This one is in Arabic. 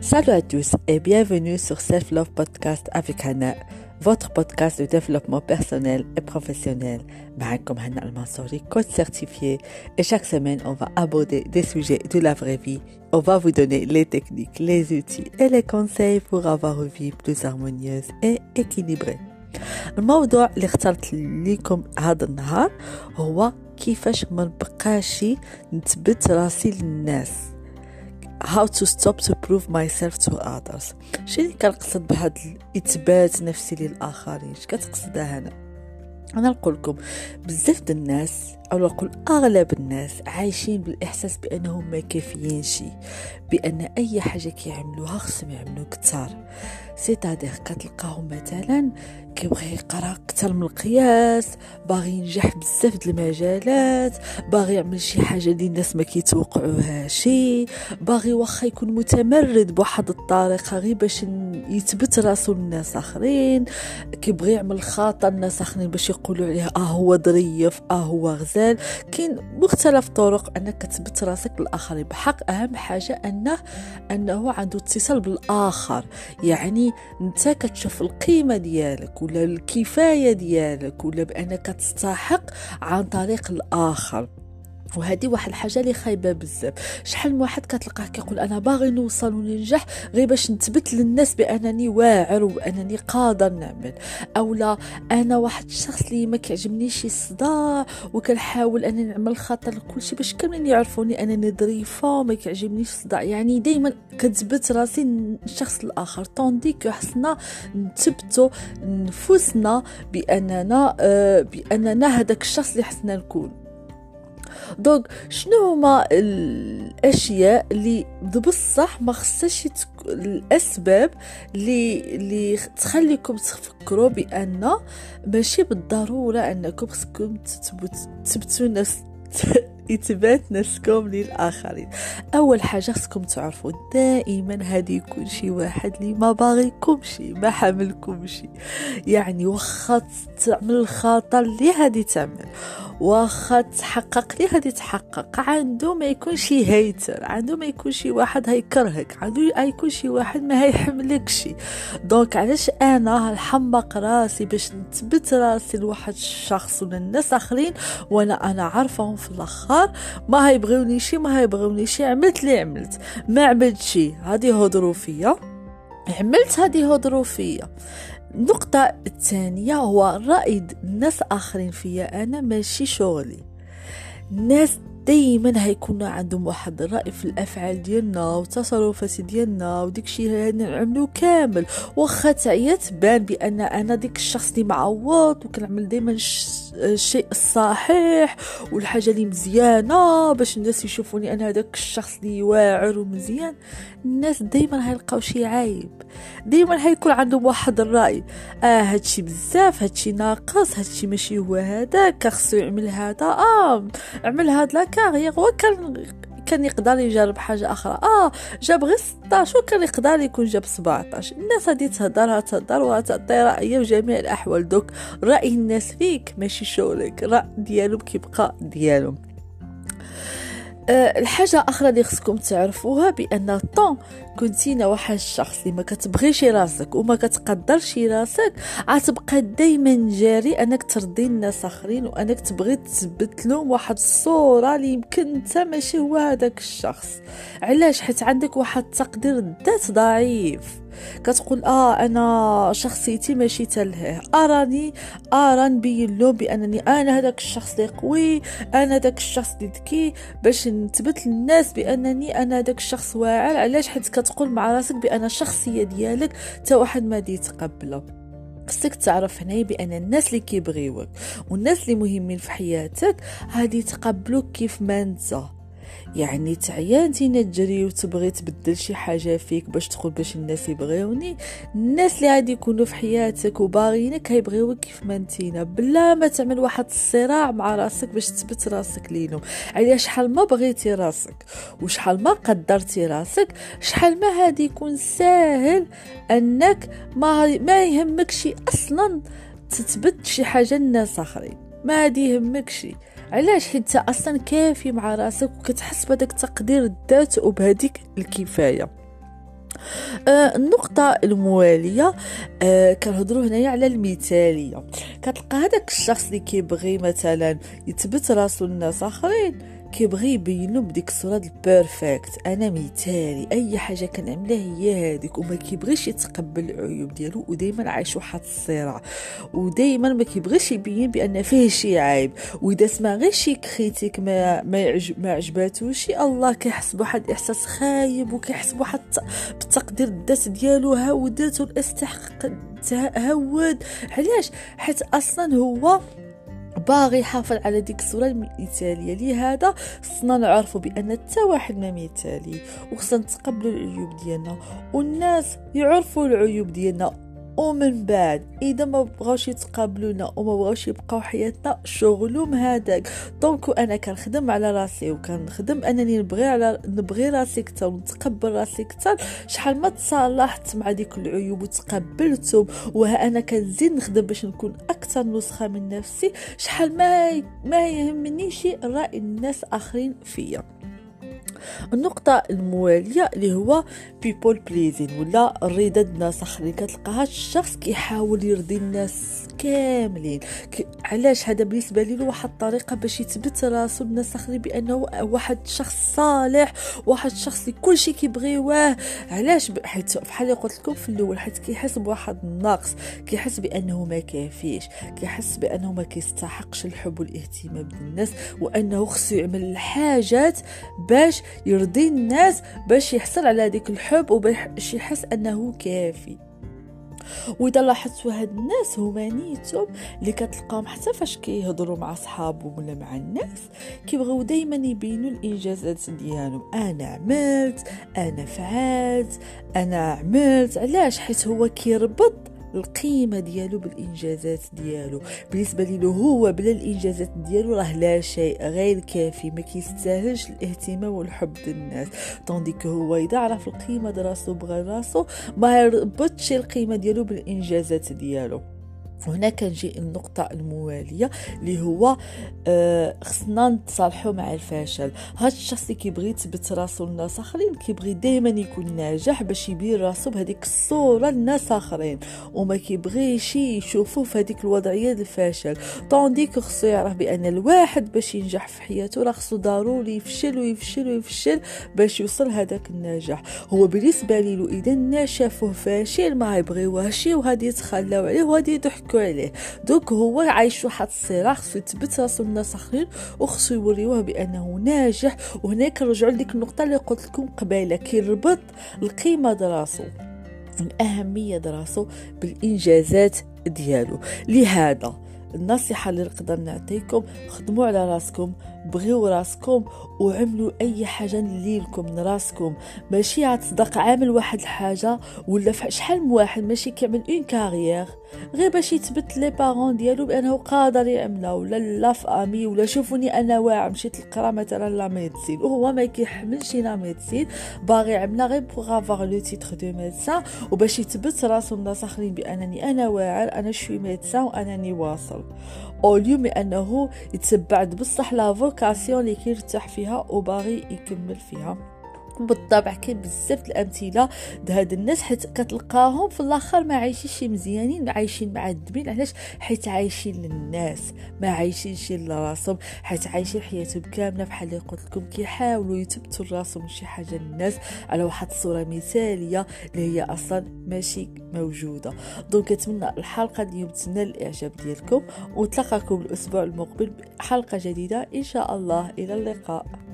Salut à tous et bienvenue sur Self Love Podcast avec Hannah, votre podcast de développement personnel et professionnel. comme Hannah Al-Mansouri, coach certifié. Et chaque semaine, on va aborder des sujets de la vraie vie. On va vous donner les techniques, les outils et les conseils pour avoir une vie plus harmonieuse et équilibrée. الموضوع اللي اخترت لكم هذا النهار هو كيفاش ما نبقاش نثبت راسي للناس How to stop to prove myself to others. شنو كنقصد بهذا الإثبات نفسي للآخرين؟ اش كتقصدها هنا؟ أنا نقول لكم بزاف الناس أو نقول أغلب الناس عايشين بالإحساس بأنهم ما كافيين شي بأن أي حاجة كيعملوها خصهم يعملوا كتار. سيتادير كتلقاهم مثلا كيبغي يقرأ أكثر من القياس باغي ينجح بزاف د المجالات باغي يعمل شي حاجة اللي الناس ما كيتوقعوها شي باغي واخا يكون متمرد بواحد الطريقة غير باش يثبت راسو للناس آخرين. كيبغي يعمل خاطر الناس آخرين باش يقولوا عليه آه هو ظريف آه هو غزال. كاين مختلف طرق أنك تثبت راسك للاخرين بحق أهم حاجة انه أنه عنده اتصال بالآخر. يعني أنت كتشوف القيمة ديالك ولا الكفاية ديالك ولا بأنك تستحق عن طريق الآخر. وهذه واحد الحاجة اللي خايبة بزاف. شحال من واحد كتلقاه كيقول أنا باغي نوصل وننجح غير باش نثبت للناس بأنني واعر وأنني قادر نعمل. أولا أنا واحد الشخص اللي ما كيعجبنيش الصداع وكنحاول انني نعمل خاطر لكلشي باش كاملين يعرفوني أنني ظريفة وما كيعجبنيش الصداع. يعني دائما كتثبت راسي الشخص الآخر. طوندي كحسنا نثبتوا نفوسنا بأننا آه بأننا هذاك الشخص اللي حسنا نكون. دونك شنو هما الأشياء اللي بصح ما خصهاش الأسباب اللي اللي تخليكم تفكروا بأن ماشي بالضرورة أنكم خصكم تثبتوا نفس اثبات نفسكم للآخرين. أول حاجة خصكم تعرفوا دائما هادي يكون شي واحد اللي ما باغيكمش ما حاملكمش يعني واخا تعمل الخطا اللي هادي تعمل. واخا تحقق لي غادي تحقق. عنده ما يكون شي hater عنده ما يكون شي واحد هيكرهك عنده يكون شي واحد ما هيحملكش donc علاش أنا نحمق راسي باش نثبت راسي لواحد الشخص ولا الناس آخرين وأنا أنا عارفهم في الآخر؟ ما هيبغيوني شي ما هيبغيوني شي عملت لي عملت. ما عملت شي هذه هضروا فيا عملت هذه هضروا فيا النقطة الثانية هو رأي الناس آخرين فيا أنا ماشي شغلي. الناس دايما هيكون عندهم واحد الرأي في الأفعال ديالنا والتصرفات ديالنا وديك الشيء نعملو كامل. واخا تعيا تبان بأن أنا ديك الشخص اللي معوض وكنعمل دايما الشيء الصحيح والحاجة اللي مزيانة باش الناس يشوفوني أنا هذاك الشخص اللي واعر ومزيان. الناس دايما هيلقاو شي عيب. دايما هيكون عندهم واحد الرأي. آه هادشي بزاف هادشي ناقص هادشي ماشي هو هذاك خصو يعمل هذا. آه عمل هاد لاكارير هو كان يقدر يجرب حاجة أخرى. آه جاب غير 16 وكان يقدر يكون جاب 17 الناس هادي تهضر تهضر وتعطي رايها جميع الأحوال. دوك رأي الناس فيك ماشي شغلك رأي ديالهم كيبقى ديالهم. أه الحاجة أخرى اللي خصكم تعرفوها بأن الطون كنتينا واحد الشخص اللي ما كتبغيش راسك وما كتقدرش راسك. غتبقى دائما جاري أنك ترضي الناس آخرين وأنك تبغي تثبت لهم واحد الصورة اللي يمكن أنت ماشي هو هذاك الشخص. علاش؟ حيت عندك واحد التقدير الذات ضعيف. كتقول آه أنا شخصيتي ماشي تلهيه أراني ارى نبين لهم بأنني أنا هذاك الشخص اللي قوي أنا هذاك الشخص اللي ذكي باش نثبت للناس بأنني أنا هذاك الشخص واعر. علاش؟ حيت كتقول مع راسك بأن الشخصية ديالك تا واحد ما يتقبله خصك تعرف هنا بأن الناس اللي كيبغيوك والناس اللي مهمين في حياتك هادي يتقبلوك كيف ما انت. يعني تعيا انتينا تجري وتبغي تبدل شي حاجة فيك باش تقول باش الناس يبغيوني. الناس اللي غادي يكونوا في حياتك وباغيينك هيبغيوك كيف ما انتينا بلا ما تعمل واحد الصراع مع راسك باش تثبت راسك ليهم على شحال ما بغيتي راسك وشحال ما قدرتي راسك شحال ما هادي يكون ساهل أنك ما ما يهمكش أصلا تثبت شي حاجة للناس آخرين. ما هادي يهمكش علاش؟ حيت أصلا كافي مع راسك وكتحس بهذاك تقدير الذات وبهذيك الكفاية. آه النقطة الموالية آه كنهضروا هنايا على المثالية. كتلقى هذاك الشخص اللي كيبغي مثلا يثبت راسو للناس آخرين. كيبغي يبينو بديك الصورة الـ parfaite أنا مثالي. أي حاجة كنعملها هي هذيك وما كيبغيش يتقبل العيوب ديالو. ودائما عايش واحد الصراع. ودائما ما كيبغيش يبين بأن فيه شي عيب. وإذا سمع غير شي critique ما ما, يعجب ما عجباتوش الله كيحس بواحد الاحساس خايب. وكيحس بواحد بالتقدير الذات ديالو هاودته الاستحقاق هود علاش؟ حيت أصلا هو باغي يحافظ على ديك الصورة المثاليه لهذا خصنا نعرفوا بأن حتى واحد ما مثالي وخصنا نتقبلوا العيوب ديالنا والناس يعرفوا العيوب ديالنا. ومن بعد إذا ما بغاوش يتقابلونا وما بغاوش يبقاو حياتنا شغلهم هذاك. دونك أنا كنخدم على راسي وكنخدم أنني نبغي على نبغي راسي أكثر ونتقبل راسي أكثر. شحال ما تصالحت مع ديك العيوب وتقبلتهم وها أنا كنزيد نخدم باش نكون أكثر نسخة من نفسي شحال ما ما يهمنيش رأي الناس آخرين فيا. النقطة الموالية اللي هو بيبول بليزين ولا رضا الناس اخرين كتلقى هاد الشخص كيحاول يرضي الناس كاملين. علاش؟ هذا بالنسبة لي واحد الطريقة باش يثبت راسو الناس آخرين بأنه واحد شخص صالح واحد الشخص اللي كلشي كيبغيوه. علاش؟ حيت بحال قلت لكم في الأول حيت كيحس بواحد النقص كيحس بأنه ما كافيش كيحس بأنه ما كيستحقش الحب والاهتمام من الناس وأنه خصو يعمل الحاجات باش يرضي الناس باش يحصل على هذيك الحب وباش يحس أنه كافي. وإذا لاحظتوا هاد الناس هما نيتهم اللي كتلقاهم حتى فاش كيهضروا مع صحابهم ولا مع الناس كيبغيو دائما يبينوا الإنجازات ديالهم. أنا عملت أنا فعلت أنا عملت علاش؟ حيت هو كيربط القيمة ديالو بالإنجازات ديالو. بالنسبة لي هو بلا الإنجازات ديالو راه لا شيء غير كافي ما كيستاهلش الاهتمام والحب ديال الناس طونديك هو إذا عرف القيمة ديال راسو بغى راسو ما يربطش القيمة ديالو بالإنجازات ديالو. وهنا كنجي النقطة الموالية اللي هو آه خصنا نتصالحوا مع الفشل. هاد الشخص اللي كيبغي يثبت راسو للناس آخرين كيبغي دائما يكون ناجح باش يبين راسو بهذيك الصورة للناس آخرين وما كيبغيش يشوفوه في هذيك الوضعية الفشل. طونديك خصو يعرف بأن الواحد باش ينجح في حياته راه خصو ضروري يفشل ويفشل ويفشل باش يوصل هذاك النجاح هو بالنسبة لي إذا شافوه فاشل ما يبغيوهش وهادي يتخلاو عليه وهادي يضحكوا يضحكوا عليه دوك هو عايش واحد الصراع خصو يثبت راسو للناس اخرين وخصو يوريوه بأنه ناجح. وهنا كنرجعوا لديك النقطة اللي قلت لكم قبيلة كيربط القيمة دراسو الأهمية دراسو بالإنجازات ديالو. لهذا النصيحة اللي نقدر نعطيكم خدموا على راسكم بغيو راسكم وعملوا أي حاجة لكم من راسكم. ماشي عتصدق عامل واحد الحاجة ولا شحال من واحد ماشي كيعمل une carrière غير باش يثبت لي parents ديالو بأنه قادر يعملها ولا la famille ولا شوفوني أنا واعر مشيت نقرا مثلا la médecine وهو ما كيحملش la médecine باغي يعملها غير pour avoir le titre de médecin وباش يثبت راسو الناس اخرين بأنني أنا واعر أنا je suis médecin وأنني واصل. au lieu مي أنه يتبع بصح la vocation اللي كيرتاح فيها وباغي يكمل فيها. بالطبع كاين بزاف الامثله هاد الناس حيت كتلقاهم في الآخر ما عايشينش مزيانين عايشين معذبين علاش؟ حيت عايشين للناس ما عايشينش لراسهم. حيت عايشين حياتهم كاملة بحال اللي قلت لكم كيحاولوا يثبتوا راسهم شي حاجة للناس. على واحد الصورة مثالية اللي هي أصلا ماشي موجودة. دونك كنتمنى الحلقة اليوم تنال الإعجاب ديالكم وتلقاكم الأسبوع المقبل بحلقة جديدة. إن شاء الله إلى اللقاء.